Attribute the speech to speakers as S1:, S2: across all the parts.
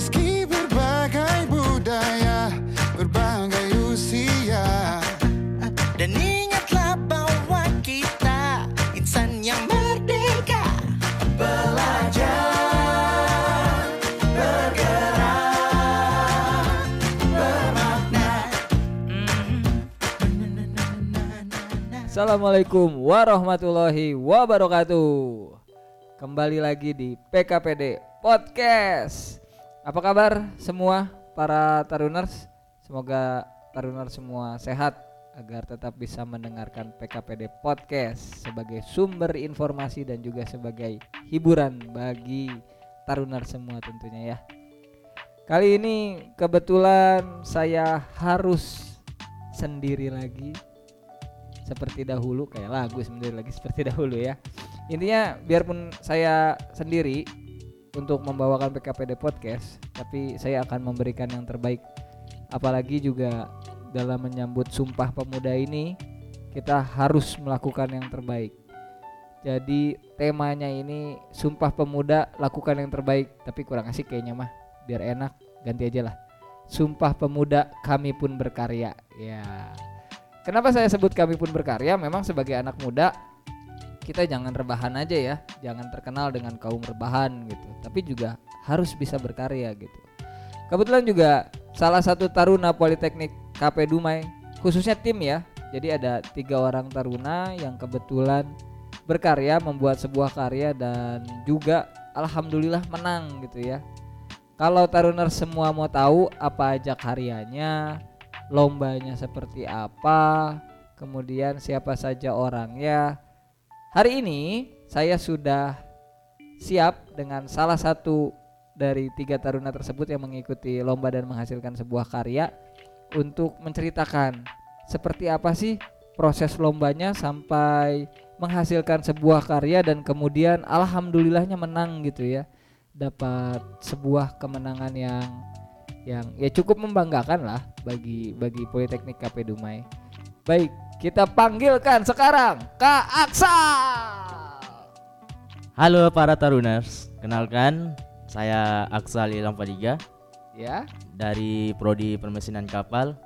S1: Meski berbagai budaya, berbagai usia Dan ingatlah bahwa kita insan yang merdeka Belajar, bergerak, bermakna
S2: Assalamualaikum warahmatullahi wabarakatuh. Kembali lagi di PKPD Podcast. Apa kabar semua para taruners? Semoga taruners semua sehat agar tetap bisa mendengarkan PKPD Podcast sebagai sumber informasi dan juga sebagai hiburan bagi taruners semua tentunya ya. Kali ini kebetulan saya harus sendiri lagi seperti dahulu kayak lagu sendiri lagi seperti dahulu ya intinya biarpun saya sendiri untuk membawakan PKPD podcast tapi saya akan memberikan yang terbaik. Apalagi juga dalam menyambut Sumpah Pemuda ini kita harus melakukan yang terbaik. Jadi temanya ini Sumpah Pemuda lakukan yang terbaik. Tapi kurang asik kayaknya mah biar enak ganti aja lah. Sumpah Pemuda kami pun berkarya. Ya. Kenapa saya sebut kami pun berkarya? Memang sebagai anak muda kita jangan rebahan aja ya, jangan terkenal dengan kaum rebahan gitu. Tapi juga harus bisa berkarya gitu. Kebetulan juga salah satu taruna Politeknik KP Dumai, khususnya tim ya. Jadi ada tiga orang taruna yang kebetulan berkarya membuat sebuah karya dan juga alhamdulillah menang gitu ya. Kalau taruner semua mau tahu apa aja karyanya, lombanya seperti apa, kemudian siapa saja orangnya. Hari ini saya sudah siap dengan salah satu dari tiga taruna tersebut yang mengikuti lomba dan menghasilkan sebuah karya untuk menceritakan seperti apa sih proses lombanya sampai menghasilkan sebuah karya dan kemudian alhamdulillahnya menang gitu ya dapat sebuah kemenangan yang yang ya cukup membanggakan lah bagi bagi Politeknik KP Dumai. Baik, kita panggilkan sekarang Kak Aksal.
S3: Halo para taruners, kenalkan saya Aksal Ilham Fadiga
S2: Ya,
S3: dari Prodi Permesinan Kapal.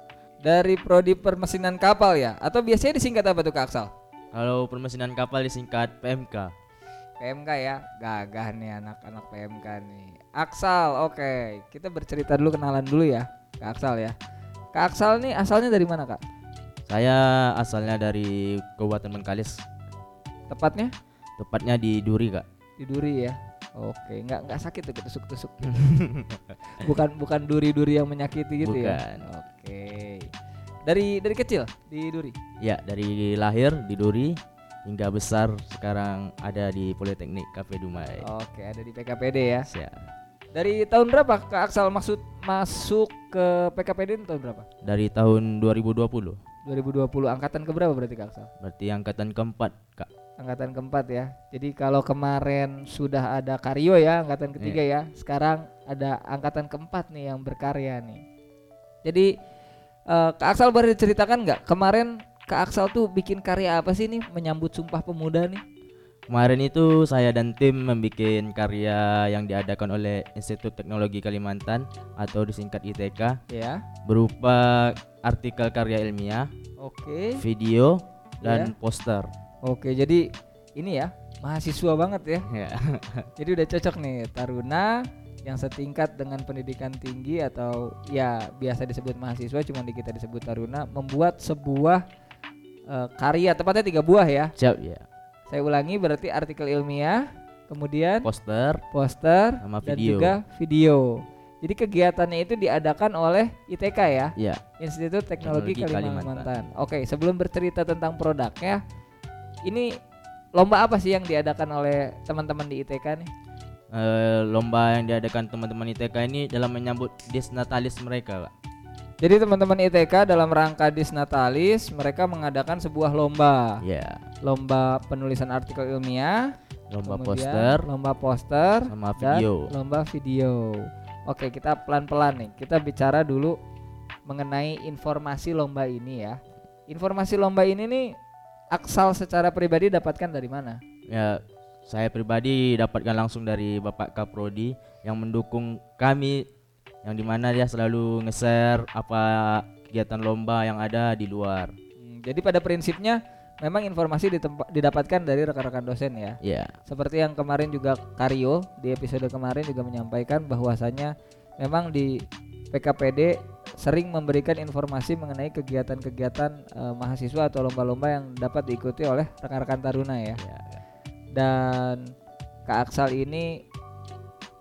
S2: dari prodi permesinan kapal ya atau biasanya disingkat apa tuh Kak Aksal?
S3: Kalau permesinan kapal disingkat PMK.
S2: PMK ya, gagah nih anak-anak PMK nih. Aksal, oke. Kita bercerita dulu kenalan dulu ya, Kak Aksal ya. Kak Aksal nih asalnya dari mana Kak?
S3: Saya asalnya dari Kabupaten Bengkalis,
S2: Tepatnya
S3: tepatnya di Duri kak.
S2: di Duri ya. Oke, nggak nggak sakit tuh ketusuk-tusuk. gitu. bukan bukan duri-duri yang menyakiti gitu ya.
S3: Bukan.
S2: Oke. Dari dari kecil di Duri.
S3: Ya dari lahir di Duri hingga besar sekarang ada di Politeknik Cafe Dumai.
S2: Oke, ada di PKPD ya.
S3: Siap.
S2: Dari tahun berapa Kak Aksal maksud masuk ke PKPD tahun berapa?
S3: Dari tahun 2020,
S2: 2020 angkatan keberapa berarti Kak Aksal?
S3: berarti angkatan keempat kak.
S2: Angkatan keempat ya. Jadi kalau kemarin sudah ada Karyo ya angkatan ketiga ya. Sekarang ada angkatan keempat nih yang berkarya nih. Jadi eh, Kak Aksal boleh diceritakan nggak kemarin Kak Aksal tuh bikin karya apa sih nih menyambut Sumpah Pemuda nih?
S3: Kemarin itu saya dan tim membuat karya yang diadakan oleh Institut Teknologi Kalimantan atau disingkat ITK
S2: Ya.
S3: berupa artikel karya ilmiah,
S2: Oke.
S3: video, dan poster.
S2: Oke, jadi ini ya mahasiswa banget ya.
S3: Ya.
S2: Jadi udah cocok nih taruna yang setingkat dengan pendidikan tinggi atau ya biasa disebut mahasiswa cuma di kita disebut taruna membuat sebuah eh, karya tepatnya tiga buah ya.
S3: Siap ya.
S2: Saya ulangi berarti artikel ilmiah, kemudian
S3: Poster
S2: poster
S3: sama
S2: dan
S3: video.
S2: juga video. Jadi kegiatannya itu diadakan oleh ITK ya,
S3: Ya,
S2: Institut Teknologi,
S3: Teknologi
S2: Kalimantan.
S3: Kalimantan.
S2: Oke, sebelum bercerita tentang produknya, ini lomba apa sih yang diadakan oleh teman-teman di ITK nih?
S3: eh, lomba yang diadakan teman-teman ITK ini dalam menyambut disnatalis mereka, Kak.
S2: Jadi teman-teman ITK dalam rangka Disnatalis mereka mengadakan sebuah lomba,
S3: Ya,
S2: lomba penulisan artikel ilmiah,
S3: lomba poster
S2: lomba poster,
S3: sama
S2: dan
S3: video.
S2: lomba video. Oke, kita pelan-pelan nih. Kita bicara dulu mengenai informasi lomba ini ya. Informasi lomba ini nih Aksal secara pribadi dapatkan dari mana?
S3: Ya, saya pribadi dapatkan langsung dari Bapak Kaprodi yang mendukung kami yang di mana dia selalu nge-share apa kegiatan lomba yang ada di luar.
S2: Hmm, jadi pada prinsipnya memang informasi didapatkan dari rekan-rekan dosen ya.
S3: Ya,
S2: Seperti yang kemarin juga Karyo di episode kemarin juga menyampaikan bahwasanya memang di PKPD sering memberikan informasi mengenai kegiatan-kegiatan eh, mahasiswa atau lomba-lomba yang dapat diikuti oleh rekan-rekan taruna ya.
S3: ya, ya.
S2: Dan Kak Aksal ini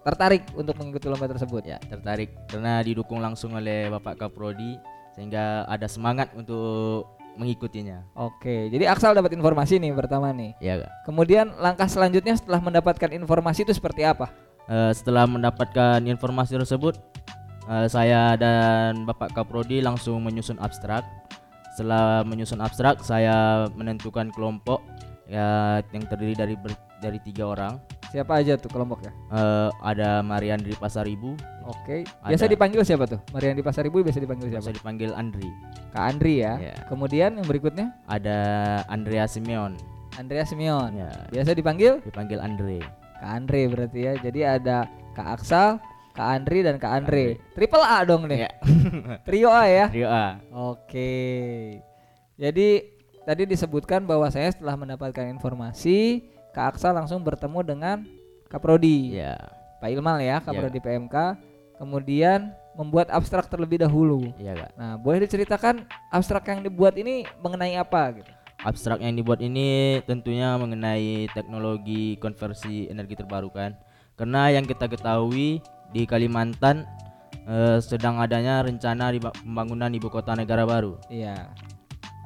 S2: tertarik untuk mengikuti lomba tersebut.
S3: Ya, tertarik karena didukung langsung oleh Bapak Kaprodi sehingga ada semangat untuk mengikutinya.
S2: Oke, jadi Aksal dapat informasi nih pertama nih.
S3: Ya, Kak.
S2: Kemudian langkah selanjutnya setelah mendapatkan informasi itu seperti apa?
S3: Eh, setelah mendapatkan informasi tersebut, eh, saya dan Bapak Kaprodi langsung menyusun abstrak. Setelah menyusun abstrak, saya menentukan kelompok ya yang terdiri dari ber- dari tiga orang.
S2: Siapa aja tuh kelompoknya?
S3: Eh, ada Marian dari Pasaribu,
S2: Oke. Biasa
S3: Ada.
S2: dipanggil siapa tuh? Marian di Pasar Ibu biasa dipanggil siapa?
S3: bisa dipanggil Andri.
S2: Kak Andri ya.
S3: Ya.
S2: Kemudian yang berikutnya
S3: Ada Andrea Simeon,
S2: Andrea Simeon.
S3: ya,
S2: Biasa dipanggil
S3: dipanggil Andre.
S2: Kak Andre berarti ya. Jadi ada Kak Aksal, Kak Andri dan Kak Andre. Triple A dong nih.
S3: Ya,
S2: Trio A ya.
S3: Rio A.
S2: Oke. Jadi tadi disebutkan bahwa saya setelah mendapatkan informasi, Kak Aksal langsung bertemu dengan Kak Prodi.
S3: Ya,
S2: Pak Ilmal ya, Kak
S3: Ya.
S2: Prodi PMK. Kemudian membuat abstrak terlebih dahulu.
S3: iya kak.
S2: Nah, boleh diceritakan abstrak yang dibuat ini mengenai apa gitu?
S3: Abstrak yang dibuat ini tentunya mengenai teknologi konversi energi terbarukan. Karena yang kita ketahui di Kalimantan eh, sedang adanya rencana di pembangunan ibu kota negara baru.
S2: Iya.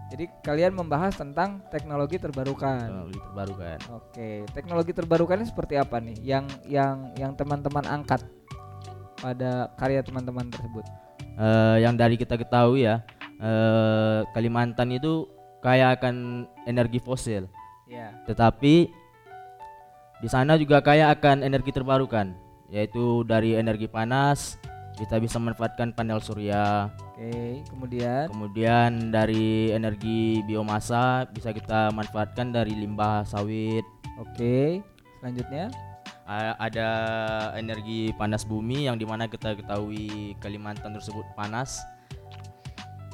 S2: Jadi kalian membahas tentang teknologi terbarukan.
S3: Teknologi terbarukan.
S2: Oke, teknologi terbarukannya seperti apa nih? Yang yang yang teman-teman angkat pada karya teman-teman tersebut.
S3: Eh, yang dari kita ketahui ya, eh, Kalimantan itu kaya akan energi fosil,
S2: Iya.
S3: tetapi di sana juga kaya akan energi terbarukan, yaitu dari energi panas kita bisa memanfaatkan panel surya,
S2: Oke, kemudian?
S3: Kemudian dari energi biomasa bisa kita manfaatkan dari limbah sawit,
S2: oke, selanjutnya?
S3: A- ada energi panas bumi yang di mana kita ketahui Kalimantan tersebut panas.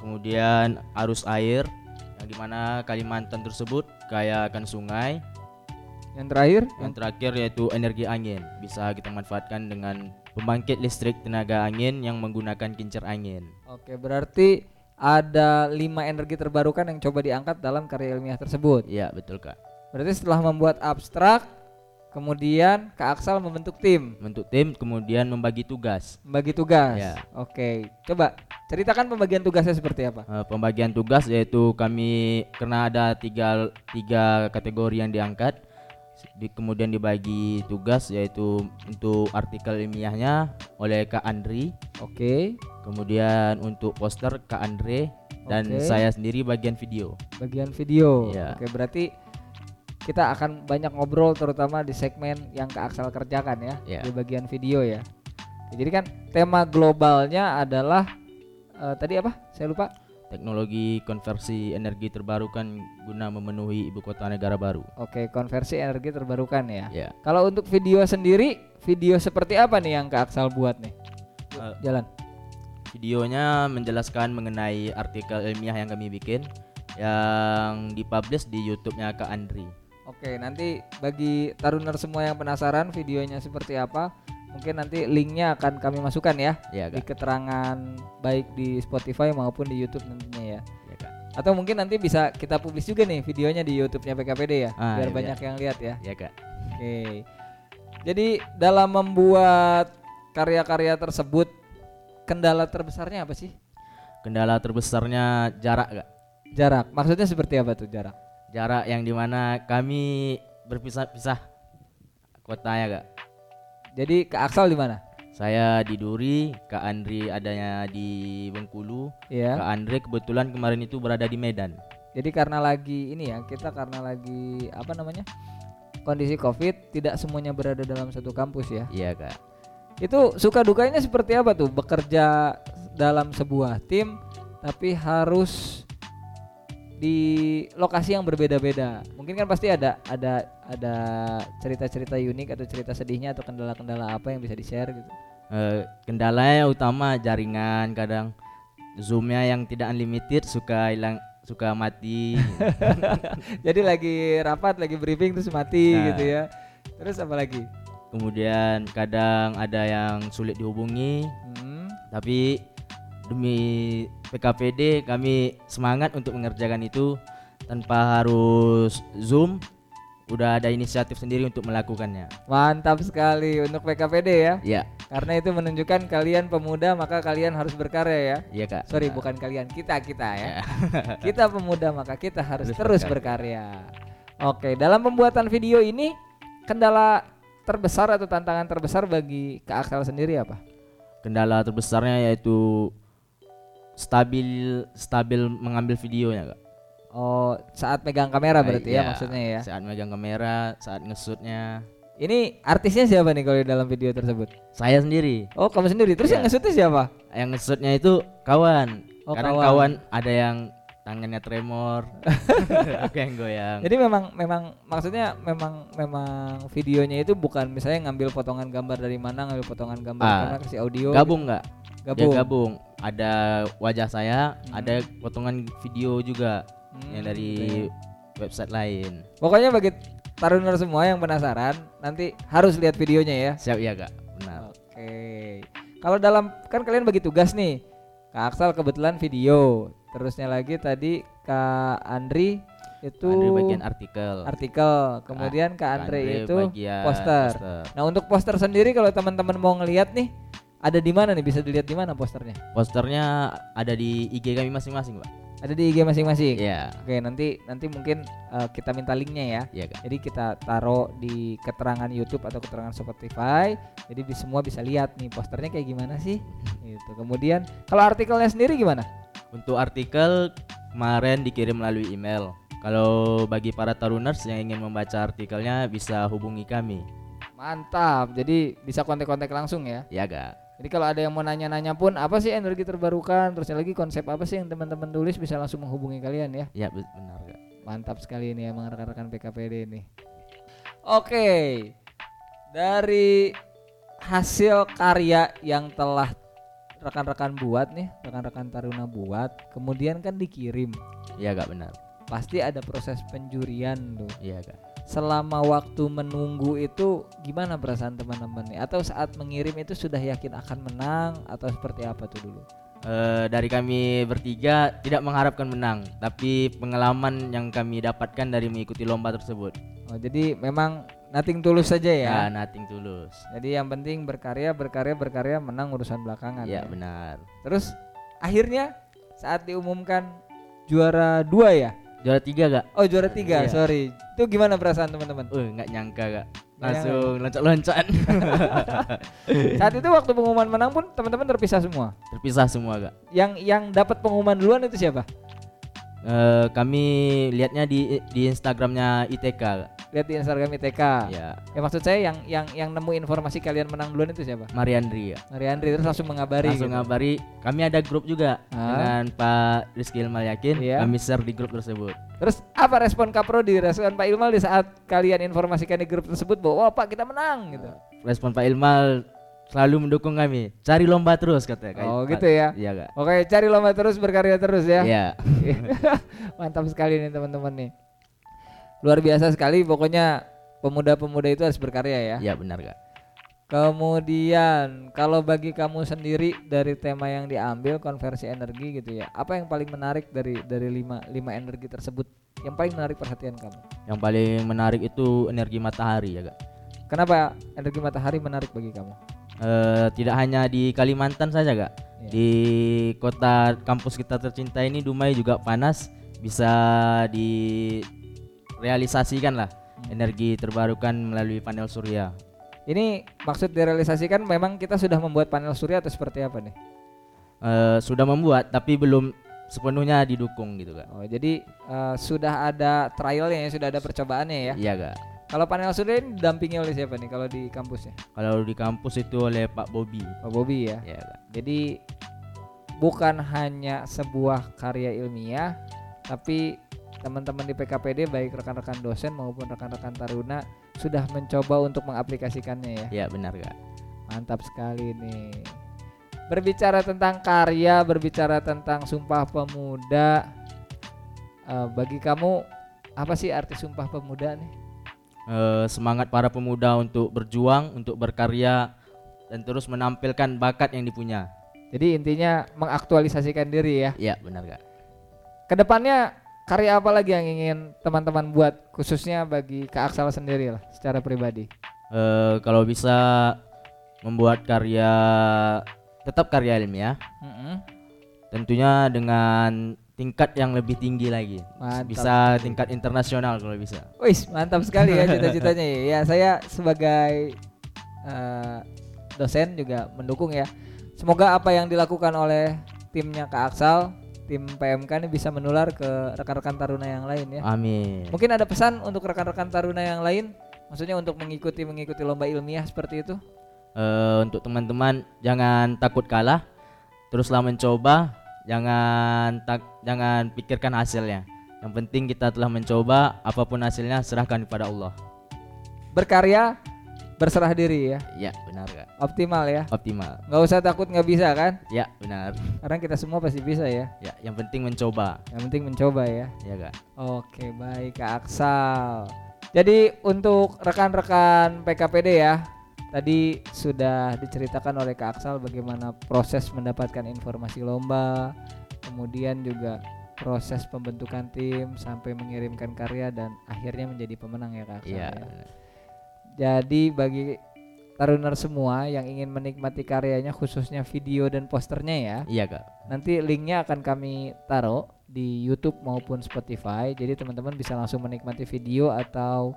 S3: Kemudian arus air yang di mana Kalimantan tersebut kaya akan sungai.
S2: Yang terakhir?
S3: Yang terakhir yaitu energi angin. Bisa kita manfaatkan dengan pembangkit listrik tenaga angin yang menggunakan kincir angin
S2: Oke, berarti ada lima energi terbarukan yang coba diangkat dalam karya ilmiah tersebut.
S3: iya betul kak
S2: Berarti setelah membuat abstrak, kemudian Kak Aksal membentuk tim,
S3: bentuk tim kemudian membagi tugas
S2: membagi tugas.
S3: Ya.
S2: Oke, coba ceritakan pembagian tugasnya seperti apa?
S3: Eh, pembagian tugas yaitu kami karena ada tiga tiga kategori yang diangkat di, kemudian dibagi tugas yaitu untuk artikel ilmiahnya oleh Kak Andri
S2: Oke,
S3: kemudian untuk poster Kak Andre dan
S2: Oke.
S3: saya sendiri bagian video
S2: bagian video.
S3: Iya.
S2: Oke, berarti kita akan banyak ngobrol terutama di segmen yang Kak Aksal kerjakan ya,
S3: Iya.
S2: di bagian video ya. Jadi kan tema globalnya adalah eh, tadi apa? Saya lupa.
S3: Teknologi konversi energi terbarukan guna memenuhi ibu kota negara baru
S2: Oke, konversi energi terbarukan ya.
S3: ya
S2: Kalau untuk video sendiri, video seperti apa nih yang Kak Aksal buat nih?
S3: Eh,
S2: Jalan.
S3: videonya menjelaskan mengenai artikel ilmiah yang kami bikin yang dipublish di YouTube-nya Kak Andri
S2: Oke, nanti bagi taruner semua yang penasaran videonya seperti apa, mungkin nanti linknya akan kami masukkan ya
S3: ya
S2: di keterangan baik di Spotify maupun di YouTube nantinya ya.
S3: ya Kak
S2: Atau mungkin nanti bisa kita publis juga nih videonya di YouTube-nya PKPD ya,
S3: Ah,
S2: biar
S3: iya.
S2: banyak yang lihat ya.
S3: ya Kak
S2: Oke. Jadi dalam membuat karya-karya tersebut kendala terbesarnya apa sih?
S3: Kendala terbesarnya jarak, Kak.
S2: Jarak. Maksudnya seperti apa tuh jarak?
S3: Jarak yang di mana kami berpisah-pisah kotanya, Kak.
S2: Jadi ke Aksal di mana?
S3: Saya di Duri, Kak Andri adanya di Bengkulu,
S2: Iya.
S3: Kak Andre kebetulan kemarin itu berada di Medan.
S2: Jadi karena lagi ini ya, kita karena lagi apa namanya? Kondisi Covid tidak semuanya berada dalam satu kampus ya.
S3: Iya, Kak.
S2: Itu suka dukanya seperti apa tuh? Bekerja dalam sebuah tim tapi harus di lokasi yang berbeda-beda. Mungkin kan pasti ada ada ada cerita-cerita unik atau cerita sedihnya atau kendala-kendala apa yang bisa di-share gitu.
S3: Eh, kendalanya utama jaringan kadang zoomnya yang tidak unlimited suka hilang suka mati
S2: Jadi lagi rapat, lagi briefing terus mati
S3: Nah.
S2: gitu ya. Terus apa lagi?
S3: kemudian kadang ada yang sulit dihubungi
S2: Hmm.
S3: tapi demi PKPD kami semangat untuk mengerjakan itu tanpa harus zoom udah ada inisiatif sendiri untuk melakukannya
S2: Mantap sekali untuk PKPD ya.
S3: ya
S2: Karena itu menunjukkan kalian pemuda maka kalian harus berkarya ya.
S3: iya kak
S2: Sorry
S3: Benar.
S2: bukan kalian, kita kita ya.
S3: Ya.
S2: kita pemuda maka kita harus
S3: Harus
S2: terus berkarya. Oke, dalam pembuatan video ini kendala terbesar atau tantangan terbesar bagi Kak Aksel sendiri apa?
S3: kendala terbesarnya yaitu stabil stabil mengambil videonya kak
S2: Oh, saat megang kamera berarti ya
S3: Iya,
S2: maksudnya ya.
S3: saat megang kamera saat ngesutnya
S2: Ini artisnya siapa nih kalau di dalam video tersebut?
S3: saya sendiri
S2: Oh, kamu sendiri. Terus
S3: Iya.
S2: yang ngesutnya siapa?
S3: yang ngesutnya itu kawan
S2: Oh,
S3: kadang
S2: kawan.
S3: kawan. ada yang tangannya tremor aku yang goyang
S2: Jadi memang memang maksudnya memang memang videonya itu bukan misalnya ngambil potongan gambar dari mana, ngambil potongan gambar
S3: Ah,
S2: karena kasih audio.
S3: gabung nggak
S2: gabung.
S3: dia gabung ada wajah saya
S2: Hmm.
S3: ada potongan video juga
S2: Hmm,
S3: yang
S2: gitu
S3: dari
S2: ya.
S3: website lain
S2: Pokoknya bagi taruner semua yang penasaran nanti harus lihat videonya ya.
S3: siap ya kak benar
S2: Oke. Kalau dalam kan kalian bagi tugas nih. Kak Aksal kebetulan video. Terusnya lagi tadi Kak Andri itu
S3: Andre bagian artikel
S2: artikel. Kemudian Kak
S3: Kak
S2: Andre,
S3: Andre
S2: itu
S3: bagian
S2: poster. Nah, untuk poster sendiri kalau teman-teman mau ngelihat nih ada di mana nih? Bisa dilihat di mana posternya?
S3: posternya ada di IG kami masing-masing pak
S2: Ada di IG masing-masing.
S3: Iya
S2: Oke, nanti nanti mungkin eh, kita minta linknya ya.
S3: iya kak
S2: Jadi kita taruh di keterangan YouTube atau keterangan Spotify. Jadi bi- semua bisa lihat nih posternya kayak gimana sih. Gitu. Kemudian kalau artikelnya sendiri gimana?
S3: Untuk artikel kemarin dikirim melalui email. Kalau bagi para taruners yang ingin membaca artikelnya bisa hubungi kami.
S2: Mantap. Jadi bisa kontak-kontak langsung ya.
S3: Ya kak.
S2: Jadi kalau ada yang mau nanya-nanya pun apa sih energi terbarukan, terusnya lagi konsep apa sih yang teman-teman tulis bisa langsung menghubungi kalian ya.
S3: Ya be- benar kak.
S2: Mantap sekali ini emang rekan-rekan PKPD ini. Oke. Dari hasil karya yang telah rekan-rekan buat nih, rekan-rekan Taruna buat, kemudian kan dikirim.
S3: Iya kak benar.
S2: Pasti ada proses penjurian tuh.
S3: Iya kak.
S2: Selama waktu menunggu itu gimana perasaan teman-teman nih? Atau saat mengirim itu sudah yakin akan menang atau seperti apa tuh dulu?
S3: Eh, dari kami bertiga tidak mengharapkan menang, tapi pengalaman yang kami dapatkan dari mengikuti lomba tersebut.
S2: Oh, jadi memang nothing tulus saja ya.
S3: Ya, nothing tulus.
S2: Jadi yang penting berkarya, berkarya, berkarya, menang urusan belakangan.
S3: Iya
S2: ya.
S3: benar.
S2: Terus akhirnya saat diumumkan juara dua ya?
S3: Juara tiga kak.
S2: Oh juara tiga,
S3: Iya.
S2: sorry. Itu gimana perasaan teman-teman?
S3: Uh, nggak nyangka.
S2: Nggak
S3: Langsung loncat-loncat.
S2: Saat itu waktu pengumuman menang pun teman-teman terpisah semua.
S3: Terpisah semua kak.
S2: Yang yang dapat pengumuman duluan itu siapa?
S3: Eh, kami lihatnya di di Instagramnya ITK. Kak.
S2: Lihat di Instagram ITK.
S3: Ya,
S2: Ya maksud saya yang yang yang nemu informasi kalian menang duluan itu siapa?
S3: Mariandri ya.
S2: Mari Andri terus langsung mengabari.
S3: Langsung
S2: gitu.
S3: ngabari. Kami ada grup juga
S2: Ah.
S3: dengan Pak Rizky Ilmal Yakin.
S2: Iya.
S3: Kami share di grup tersebut.
S2: Terus apa respon Kapro di respon Pak Ilmal di saat kalian informasikan di grup tersebut bahwa "Wah, Pak kita menang gitu.
S3: Respon Pak Ilmal selalu mendukung kami. Cari lomba terus katanya. Kak.
S2: Oh, gitu ya.
S3: Iya kak.
S2: Oke, cari lomba terus berkarya terus ya.
S3: Iya.
S2: Mantap sekali nih teman-teman nih. Luar biasa sekali pokoknya pemuda-pemuda itu harus berkarya ya.
S3: Iya benar kak.
S2: Kemudian kalau bagi kamu sendiri dari tema yang diambil konversi energi gitu ya. Apa yang paling menarik dari dari lima lima energi tersebut? Yang paling menarik perhatian kamu?
S3: Yang paling menarik itu energi matahari ya kak.
S2: Kenapa energi matahari menarik bagi kamu?
S3: Eh, tidak hanya di Kalimantan saja kak.
S2: Iya.
S3: Di kota kampus kita tercinta ini Dumai juga panas. Bisa direalisasikan lah energi terbarukan melalui panel surya.
S2: Ini maksud direalisasikan memang kita sudah membuat panel surya atau seperti apa nih?
S3: Eh, sudah membuat tapi belum sepenuhnya didukung gitu kak.
S2: Oh, jadi eh, sudah ada trialnya ya, sudah ada percobaannya ya.
S3: Iya kak.
S2: Kalau panel surya ini didampingi oleh siapa nih kalau di kampusnya?
S3: Kalau di kampus itu oleh Pak Bobi.
S2: Pak Bobi ya.
S3: Iya kak.
S2: Jadi bukan hanya sebuah karya ilmiah, tapi teman-teman di PKPD baik rekan-rekan dosen maupun rekan-rekan taruna sudah mencoba untuk mengaplikasikannya ya.
S3: Iya benar kak.
S2: Mantap sekali nih. Berbicara tentang karya, berbicara tentang Sumpah Pemuda. eh, bagi kamu apa sih arti Sumpah Pemuda nih?
S3: Eh, semangat para pemuda untuk berjuang, untuk berkarya dan terus menampilkan bakat yang dipunya.
S2: Jadi intinya mengaktualisasikan diri ya.
S3: Iya, benar Kak.
S2: Ke depannya karya apa lagi yang ingin teman-teman buat khususnya bagi Kak Aksal sendiri lah secara pribadi?
S3: Eh, kalau bisa membuat karya tetap karya ilmiah,
S2: Mm-mm.
S3: tentunya dengan tingkat yang lebih tinggi lagi.
S2: Mantap
S3: bisa tingkat internasional kalau bisa.
S2: Wih, mantap sekali ya cita-citanya ya. Ya, saya sebagai eh, dosen juga mendukung ya. Semoga apa yang dilakukan oleh timnya Kak Aksal, tim PMK ini bisa menular ke rekan-rekan taruna yang lain ya.
S3: Amin.
S2: Mungkin ada pesan untuk rekan-rekan taruna yang lain, maksudnya untuk mengikuti mengikuti lomba ilmiah seperti itu.
S3: Eh, untuk teman-teman jangan takut kalah, teruslah mencoba, jangan tak jangan pikirkan hasilnya. Yang penting kita telah mencoba, apa pun hasilnya serahkan kepada Allah.
S2: Berkarya, berserah diri ya.
S3: Ya, benar Kak.
S2: Optimal ya.
S3: Optimal.
S2: Nggak usah takut nggak bisa kan?
S3: Ya, benar.
S2: Karena kita semua pasti bisa ya.
S3: Ya, yang penting mencoba.
S2: Yang penting mencoba ya.
S3: Ya, Kak.
S2: Oke baik Kak Aksal. Jadi untuk rekan-rekan PKPD ya, tadi sudah diceritakan oleh Kak Aksal bagaimana proses mendapatkan informasi lomba, kemudian juga proses pembentukan tim sampai mengirimkan karya dan akhirnya menjadi pemenang ya Kak Aksal.
S3: Iya.
S2: ya. Jadi bagi taruner semua yang ingin menikmati karyanya khususnya video dan posternya ya,
S3: Iya, Kak.
S2: Nanti linknya akan kami taruh di YouTube maupun Spotify. Jadi teman-teman bisa langsung menikmati video atau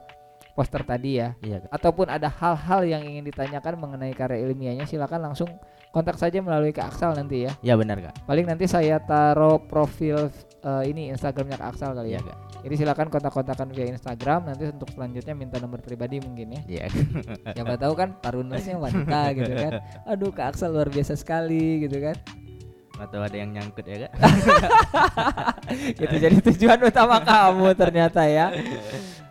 S2: poster tadi ya.
S3: Iya, Kak.
S2: Ataupun ada hal-hal yang ingin ditanyakan mengenai karya ilmiahnya, silakan langsung kontak saja melalui Kak Aksal nanti ya.
S3: Ya, benar, Kak.
S2: Paling nanti saya taruh profil eh, ini Instagramnya Kak Aksal kali
S3: Iya,
S2: ya.
S3: Kak.
S2: Jadi silakan kontak-kontakan via Instagram. Nanti untuk selanjutnya minta nomor pribadi mungkin ya.
S3: Iya.
S2: Siapa tahu kan tarunersnya wanita gitu kan. Aduh Kak Aksal luar biasa sekali gitu kan.
S3: Atau ada yang nyangkut ya, Kak.
S2: itu jadi tujuan utama kamu ternyata ya.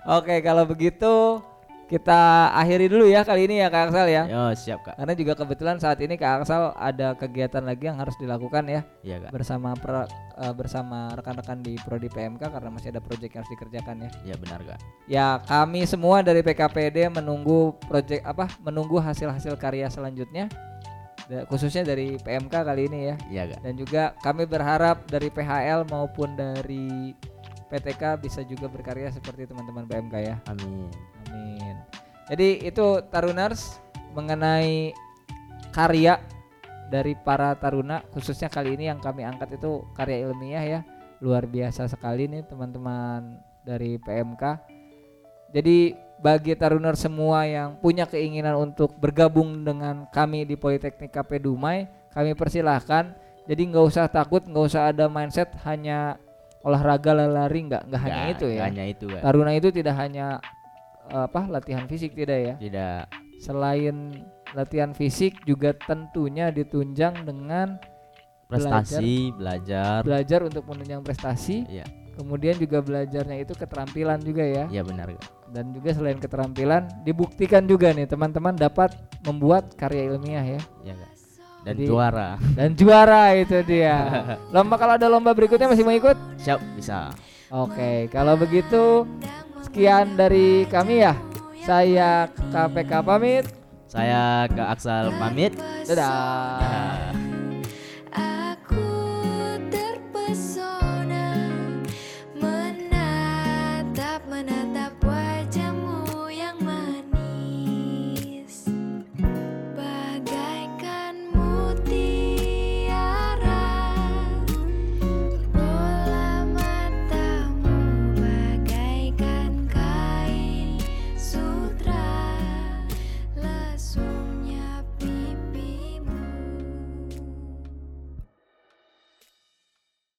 S2: Oke, kalau begitu kita akhiri dulu ya kali ini ya Kak Aksal ya.
S3: Yo, siap, Kak.
S2: Karena juga kebetulan saat ini Kak Aksal ada kegiatan lagi yang harus dilakukan ya
S3: Iya, Kak.
S2: bersama per- eh, bersama rekan-rekan di prodi PMK karena masih ada proyek yang harus dikerjakan ya.
S3: Iya, benar, Kak.
S2: Ya, kami semua dari PKPD menunggu proyek apa? Menunggu hasil-hasil karya selanjutnya. Da- khususnya dari PMK kali ini ya
S3: Iya, Kak.
S2: dan juga kami berharap dari PHL maupun dari PTK bisa juga berkarya seperti teman-teman PMK ya.
S3: Amin.
S2: Amin. Jadi itu Taruners mengenai karya dari para taruna khususnya kali ini yang kami angkat itu karya ilmiah ya. Luar biasa sekali nih teman-teman dari PMK. Jadi bagi Taruners semua yang punya keinginan untuk bergabung dengan kami di Politeknik KP Dumai, kami persilahkan. Jadi nggak usah takut, nggak usah ada mindset hanya olahraga lari nggak nggak hanya itu ya.
S3: Hanya itu, Kak.
S2: Taruna itu tidak hanya eh, apa latihan fisik tidak ya.
S3: Tidak.
S2: Selain latihan fisik juga tentunya ditunjang dengan
S3: Prestasi, belajar.
S2: belajar untuk menunjang prestasi.
S3: Iya.
S2: Kemudian juga belajarnya itu keterampilan juga ya.
S3: Iya, benar.
S2: Dan juga selain keterampilan dibuktikan juga nih teman-teman dapat membuat karya ilmiah ya.
S3: Iya, Kak. Dan
S2: Jadi-
S3: juara.
S2: Dan juara itu dia. Lomba kalau ada lomba berikutnya masih mau ikut?
S3: Siap, bisa.
S2: Oke, kalau begitu sekian dari kami ya. Saya KPK pamit.
S3: Saya ke Aksal pamit.
S2: Dadah.